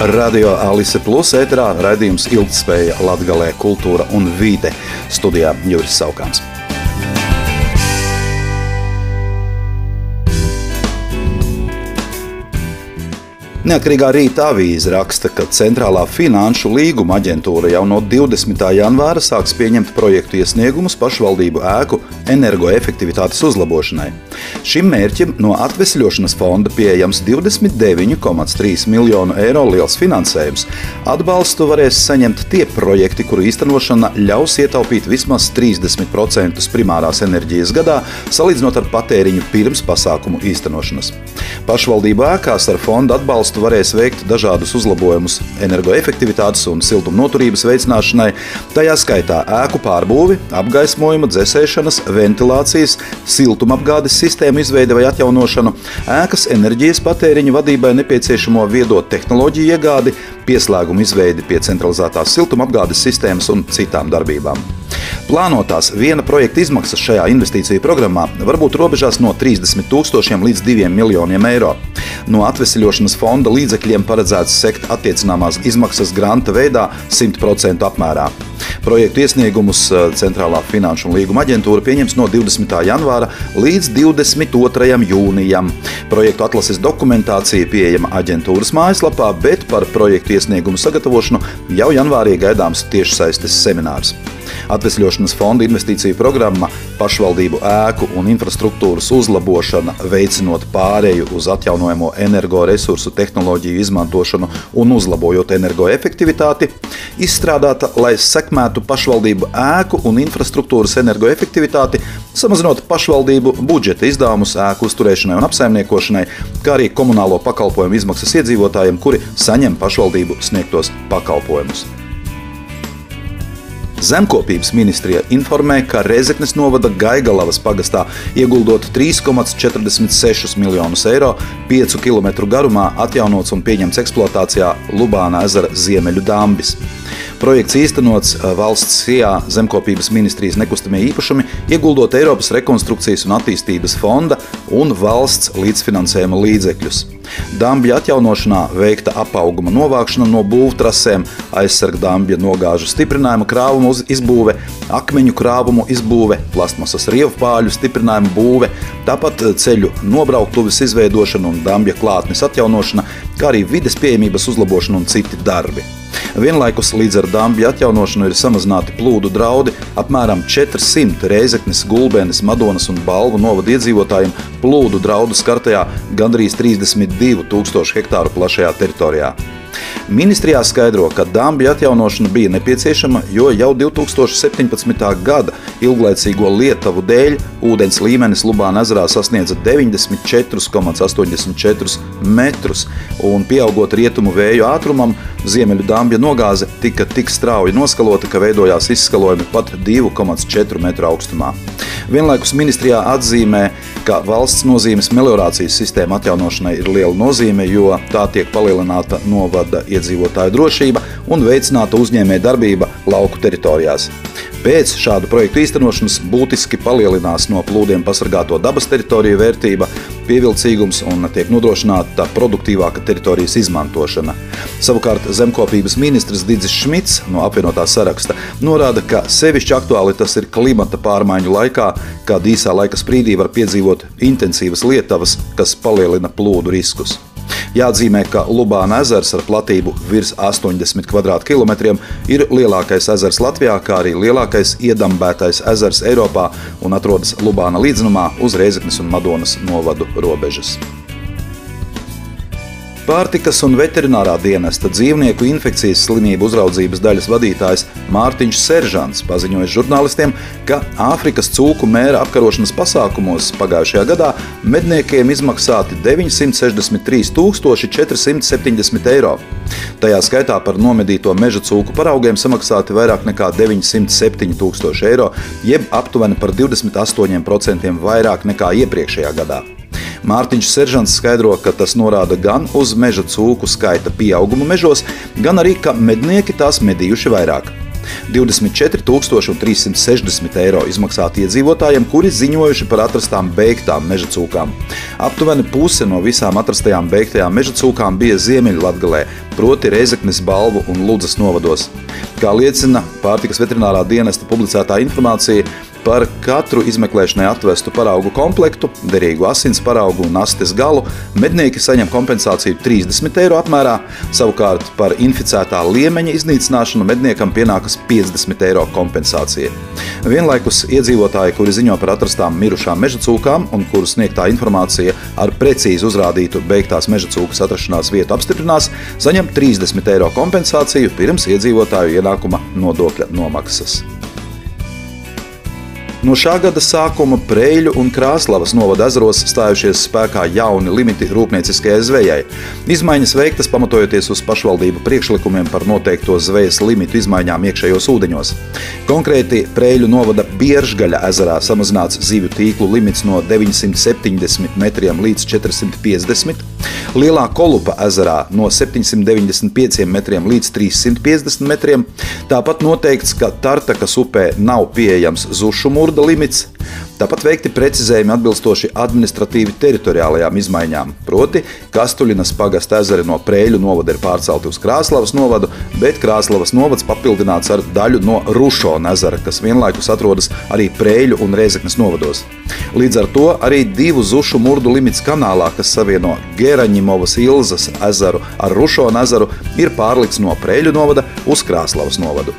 Radio Alise Plus ēterā raidījums Ilgtspēja Latgalē kultūra un vīde studijā Juris Saukāns. Neatkarīgā rīta avīze raksta, ka Centrālā finanšu līguma aģentūra jau no 20. janvāra sāks pieņemt projektu iesniegumus pašvaldību ēku energoefektivitātes uzlabošanai. Šim mērķim no atvesļošanas fonda pieejams 29,3 miljonu eiro liels finansējums. Atbalstu varēs saņemt tie projekti, kuru īstenošana ļaus ietaupīt vismaz 30% primārās enerģijas gadā, salīdzinot ar patēriņu pirms pasākumu īstenošanas. Pašvaldību ēkās ar fonda atbalstu valstu varēs veikt dažādus uzlabojumus energoefektivitātes un siltumnoturības veicināšanai, tajā skaitā ēku pārbūvi, apgaismojuma, dzēsēšanas, ventilācijas, siltumapgādes sistēmu izveidi vai atjaunošanu, ēkas enerģijas patēriņa vadībai nepieciešamo viedo tehnoloģiju iegādi, pieslēgumu izveidi pie centralizētās siltumapgādes sistēmas un citām darbībām. Plānotās viena projekta izmaksas šajā investīciju programmā var būt robežās no 30 tūkstošiem līdz 2 miljoniem eiro. No atvesļošanas fonda līdzekļiem paredzēts sekt attiecināmās izmaksas granta veidā 100% apmērā. Projektu iesniegumus eh, Centrālā finanšu un līguma aģentūra pieņems no 20. janvāra līdz 22. jūnijam. Projektu atlases dokumentācija pieejama aģentūras mājaslapā, bet par projektu iesniegumu sagatavošanu jau janvārī gaidāms tiešsaistes seminārs. Atvesļošanas fonda investīciju programma, pašvaldību ēku un infrastruktūras uzlabošana, veicinot pāreju uz atjaunojamo energoresursu tehnoloģiju izmantošanu un uzlabojot energoefektivitāti, izstrādāta, lai sekmētu pašvaldību ēku un infrastruktūras energoefektivitāti, samazinot pašvaldību budžeta izdevumus ēku uzturēšanai un apsaimniekošanai, kā arī komunālo pakalpojumu izmaksas iedzīvotājiem, kuri saņem pašvaldību sniegtos pakalpojumus. Zemkopības ministrija informē, ka Rezeknes novada Gaigalavas pagastā ieguldot 3,46 miljonus eiro 5 km garumā atjaunots un pieņemts eksploatācijā Lubāna ezera ziemeļu dambis. Projekts īstenots valsts SIA zemkopības ministrijas nekustamie īpašumi, ieguldot Eiropas rekonstrukcijas un attīstības fonda un valsts līdzfinansējuma līdzekļus. Dambja atjaunošanā veikta apauguma novākšana no būvtrasēm, aizsarga dambja nogāžu stiprinājuma krāvumu izbūve, akmeņu krāvumu izbūve, plasmasas rievpāļu stiprinājuma būve, tāpat ceļu nobrauktuves izveidošana un dambja klātnes atjaunošana, kā arī vides pieejamības uzlabošana un citi darbi. Vienlaikus līdz ar dambju atjaunošanu ir samazināti plūdu draudi apmēram 400 reizeknes, gulbenes, Madonas un Balvu novada iedzīvotājiem plūdu draudu skartajā gandrīz 32 tūkstošu hektāru plašajā teritorijā. Ministrijā skaidro, ka dambja atjaunošana bija nepieciešama, jo jau 2017. gada ilglaicīgo lietavu dēļ ūdens līmenis Lubāna ezerā sasniedza 94,84 metrus, un pieaugot rietumu vēju ātrumam, ziemeļu dambja nogāze tika tik strauji noskalota, ka veidojās izskalojumi pat 2,4 metru augstumā. Vienlaikus ministrijā atzīmē, ka valsts nozīmes meliorācijas sistēma atjaunošanai ir liela nozīme, jo tā tiek palielināta novada iedzīvotāju drošība un veicināta uzņēmē darbība lauku teritorijās. Pēc šādu projektu īstenošanas būtiski palielinās no plūdiem pasargāto dabas teritoriju vērtība, pievilcīgums un tiek nodrošināta produktīvāka teritorijas izmantošana. Savukārt zemkopības ministrs Digis Šmits no apvienotā saraksta norāda, ka sevišķi aktuāli tas ir klimata pārmaiņu laikā, kad īsā laika sprīdī var piedzīvot intensīvas lietavas, kas palielina plūdu riskus. Jāatzīmē, ka Lubāna ezers ar platību virs 80 km2 ir lielākais ezers Latvijā, kā arī lielākais iedambētais ezers Eiropā un atrodas Lubāna līdzenumā uz Reizeknes un Madonas novadu robežas. Pārtikas un veterinārā dienesta dzīvnieku infekcijas slimību uzraudzības daļas vadītājs Mārtiņš Seržants paziņoja žurnālistiem, ka Āfrikas cūku mēra apkarošanas pasākumos pagājušajā gadā medniekiem izmaksāti 963 470 eiro. Tajā skaitā par nomedīto meža cūku paraugiem samaksāti vairāk nekā 907 tūkstoši eiro, jeb aptuveni par 28% vairāk nekā iepriekšējā gadā. Mārtiņš Seržants skaidro, ka tas norāda gan uz meža cūku skaita pieaugumu mežos, gan arī, ka mednieki tās medījuši vairāk. 24,360 eiro izmaksāti iedzīvotājiem, kuri ziņojuši par atrastām beigtām meža cūkām. Aptuveni puse no visām atrastajām beigtajām meža cūkām bija Ziemeļlatgalē, proti Reizeknes balvu un Ludzas novados. Kā liecina pārtikas veterinārā dienesta publicētā informācija, Par katru izmeklēšanai atvestu paraugu komplektu, derīgu asins paraugu un astes galu mednieki saņem kompensāciju 30 eiro apmērā, savukārt par inficētā liemeņa iznīcināšanu medniekam pienākas 50 eiro kompensācija. Vienlaikus iedzīvotāji, kuri ziņo par atrastām mirušām meža cūkām un kuru sniegtā informācija ar precīzi uzrādītu beigtās meža cūkas atrašanās vietu apstiprinās, saņem 30 eiro kompensāciju pirms iedzīvotāju ienākuma nodokļa nomaksas. No šā gada sākuma Preļu un Krāslavas novada ezeros stājušies spēkā jauni limiti rūpnieciskajai zvejai. Izmaiņas veiktas pamatojoties uz pašvaldību priekšlikumiem par noteikto zvejas limitu izmaiņām iekšējos ūdeņos. Konkrēti Preļu novada Bieržgaļa ezerā samazināts zivju tīklu limits no 970 metriem līdz 450 Lielā Kolupa ezerā no 795 metriem līdz 350 metriem. Tāpat noteikts, ka Tartakas upē nav pieejams zušu murda limits. Tāpat veikti precizējumi atbilstoši administratīvi teritoriālajām izmaiņām. Proti, Kastuļinas pagasta ezeri no Prēļu novada ir pārcelti uz Krāslavas novadu, bet Krāslavas novads papildināts ar daļu no Rušona ezera, kas vienlaikus atrodas arī Prēļu un Rēzeknes novados. Līdz ar to arī divu zušu murdu limits kanālā, kas savieno Geraņimovas Ilzas ezeru ar Rušona ezeru, ir pārlikts no Prēļu novada uz Krāslavas novadu.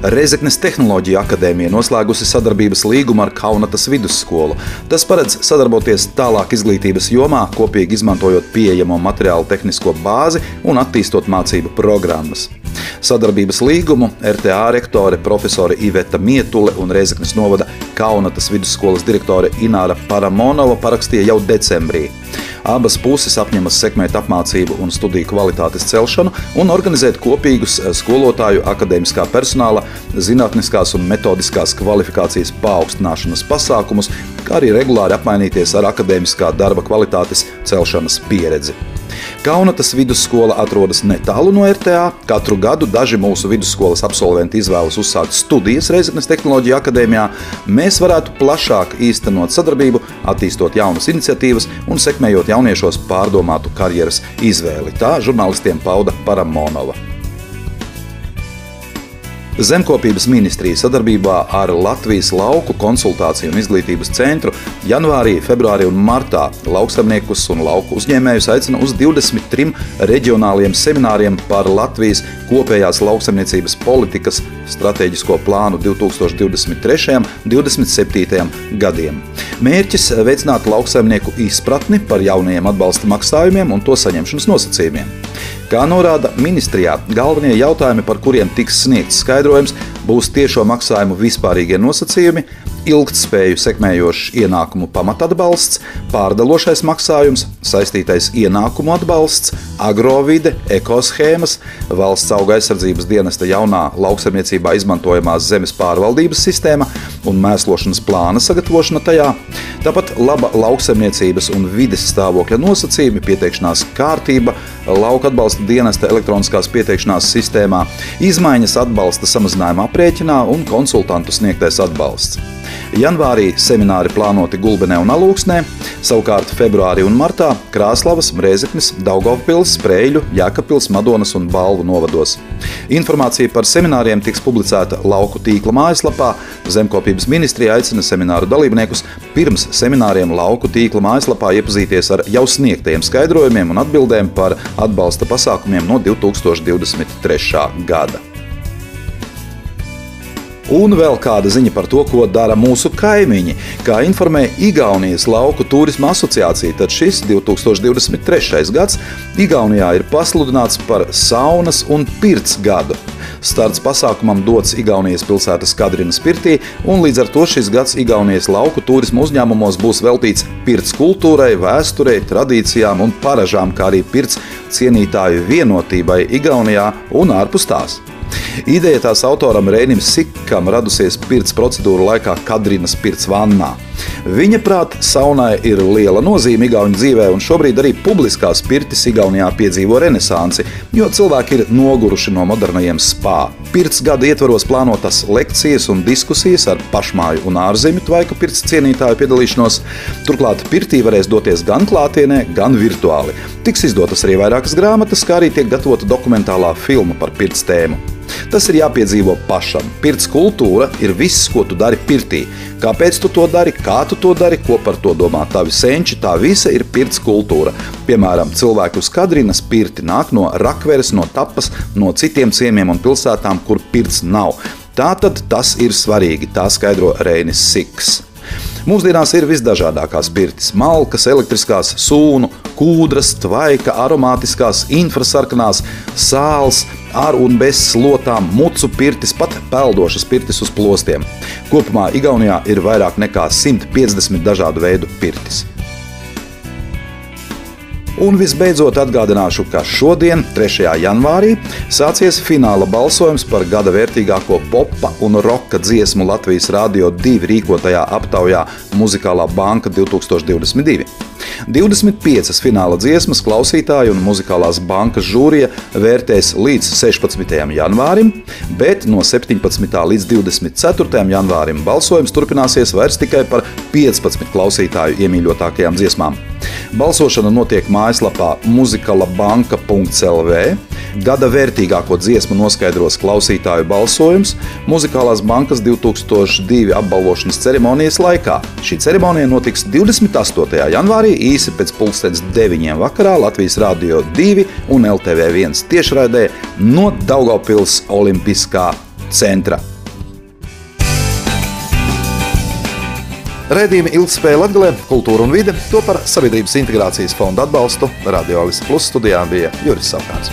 Reizeknes Tehnoloģija akadēmija noslēgusi sadarbības līgumu ar Kaunatas vidusskolu. Tas paredz sadarboties tālāk izglītības jomā, kopīgi izmantojot pieejamo materiālu tehnisko bāzi un attīstot mācību programmas. Sadarbības līgumu RTA rektore profesore Iveta Mietule un Reizeknes novada Kaunatas vidusskolas direktore Ināra Paramonova parakstīja jau decembrī. Abas puses apņemas sekmēt apmācību un studiju kvalitātes celšanu un organizēt kopīgus eh, skolotāju, akadēmiskā personāla, zinātniskās un metodiskās kvalifikācijas paaugstināšanas pasākumus, kā arī regulāri apmainīties ar akadēmiskā darba kvalitātes celšanas pieredzi. Kaunatas vidusskola atrodas netālu no RTA. Katru gadu daži mūsu vidusskolas absolventi izvēlas uzsākt studijas Reizeknas Tehnoloģija akadēmijā. Mēs varētu plašāk īstenot sadarbību, attīstot jaunas iniciatīvas un sekmējot jauniešos pārdomātu karjeras izvēli. Tā žurnālistiem pauda Paramonova. Zemkopības ministrija sadarbībā ar Latvijas lauku konsultāciju un izglītības centru janvārī, februārī un martā lauksaimniekus un lauku uzņēmējus aicina uz 23 reģionāliem semināriem par Latvijas kopējās lauksaimniecības politikas stratēģisko plānu 2023. un 2027. gadiem. Mērķis veicināt lauksaimnieku izpratni par jaunajiem atbalsta maksājumiem un to saņemšanas nosacījumiem. Kā norāda ministrijā, galvenie jautājumi, par kuriem tiks sniegts skaidrojums, būs tiešo maksājumu vispārīgie nosacījumi, ilgtspēju sekmējošs ienākumu pamatatbalsts, pārdalošais maksājums, saistītais ienākumu atbalsts, agrovide, ekoshēmas, valsts auga aizsardzības dienesta jaunā lauksaimniecībā izmantojamās zemes pārvaldības sistēma un mēslošanas plāna sagatavošana tajā, tāpat laba lauksaimniecības un vides stāvokļa nosacījumi, pieteikšanās kārtība, lauka atbalsta dienesta elektroniskās pieteikšanās sistēmā, izmaiņas atbalsta samazinājuma aprēķinā un konsultantu sniegtais atbalsts. Janvārī semināri plānoti Gulbenē un Alūksnē, savukārt februārī un martā Krāslavas, Rēzeknes, Daugavpils, Sprēļu, Jākapils, Madonas un Balvu novados. Informācija par semināriem tiks publicēta lauku tīkla mājaslapā. Zemkopības ministrija aicina semināru dalībniekus pirms semināriem lauku tīkla mājaslapā iepazīties ar jau sniegtajiem skaidrojumiem un atbildēm par atbalsta pasākumiem no 2023. gada. Un vēl kāda ziņa par to, ko dara mūsu kaimiņi. Kā informē Igaunijas lauku turisma asociācija, tad šis 2023. gads Igaunijā ir pasludināts par saunas un pirts gadu. Starts pasākumam dots Igaunijas pilsētas Kadrinas pirtī, un līdz ar to šis gads Igaunijas lauku turisma uzņēmumos būs veltīts pirts kultūrai, vēsturei, tradīcijām un paražām, kā arī pirts cienītāju vienotībai Igaunijā un ārpus tās. Ideja tās autoram Rēnim Sikam radusies pirts procedūru laikā Kadrinas pirts vannā. Viņa prāt, saunai ir liela nozīme Igaunijas dzīvē, un šobrīd arī publiskās pirtis Igaunijā piedzīvo renesansi, jo cilvēki ir noguruši no modernajiem spā. Pirts gada ietvaros plānotas lekcijas un diskusijas ar pašmāju un ārzemju tvaiku pirts cienītāju piedalīšanos. Turklāt pirtī varēs doties gan klātienē, gan virtuāli. Tiks izdotas arī vairākas grāmatas, kā arī tiek gatavota dokumentālā filma par pirts tēmu. Tas ir jāpiedzīvo pašam. Pirts kultūra ir viss, ko tu dari pirtī. Kāpēc tu to dari, kā tu to dari, ko par to domā tavi senči, tā visa ir pirts kultūra. Piemēram, cilvēki uz Kadrinas pirti nāk no Rakveres, no Tapas, no citiem ciemiem un pilsētām, kur pirts nav. Tātad tas ir svarīgi, tā skaidro Reinis Siks. Mūsdienās ir visdažādākās pirtis - malkas, elektriskās, sūnu, kūdras, tvaika, aromātiskās, infrasarkanās, sāls, ar un bez slotām, mucu pirtis, pat peldošas pirtis uz plostiem. Kopumā Igaunijā ir vairāk nekā 150 dažādu veidu pirtis. Un visbeidzot atgādināšu, ka šodien, 3. janvārī, sācies fināla balsojums par gada vērtīgāko popa un roka dziesmu Latvijas Rādio 2 rīkotajā aptaujā Muzikālā banka 2022. 25 fināla dziesmas klausītāji un muzikālās bankas žūrija vērtēs līdz 16. janvārim, bet no 17. līdz 24. janvārim balsojums turpināsies vairs tikai par 15 klausītāju iemīļotākajām dziesmām. Balsošana notiek mājaslapā muzikalabanka.lv. Gada vērtīgāko dziesmu noskaidros klausītāju balsojums Muzikālās bankas 2002 apbalvošanas ceremonijas laikā. Šī ceremonija notiks 28. janvārī īsi pēc pulkstenes 9. vakarā Latvijas Rādio 2 un LTV 1 tiešraidē no Daugavpils Olimpiskā centra. Raidījuma ilgspēja Latvijā, kultūra un vide to par Sabiedrības integrācijas fonda atbalstu Radio Alis Plus studijā bija Juris Savkārs.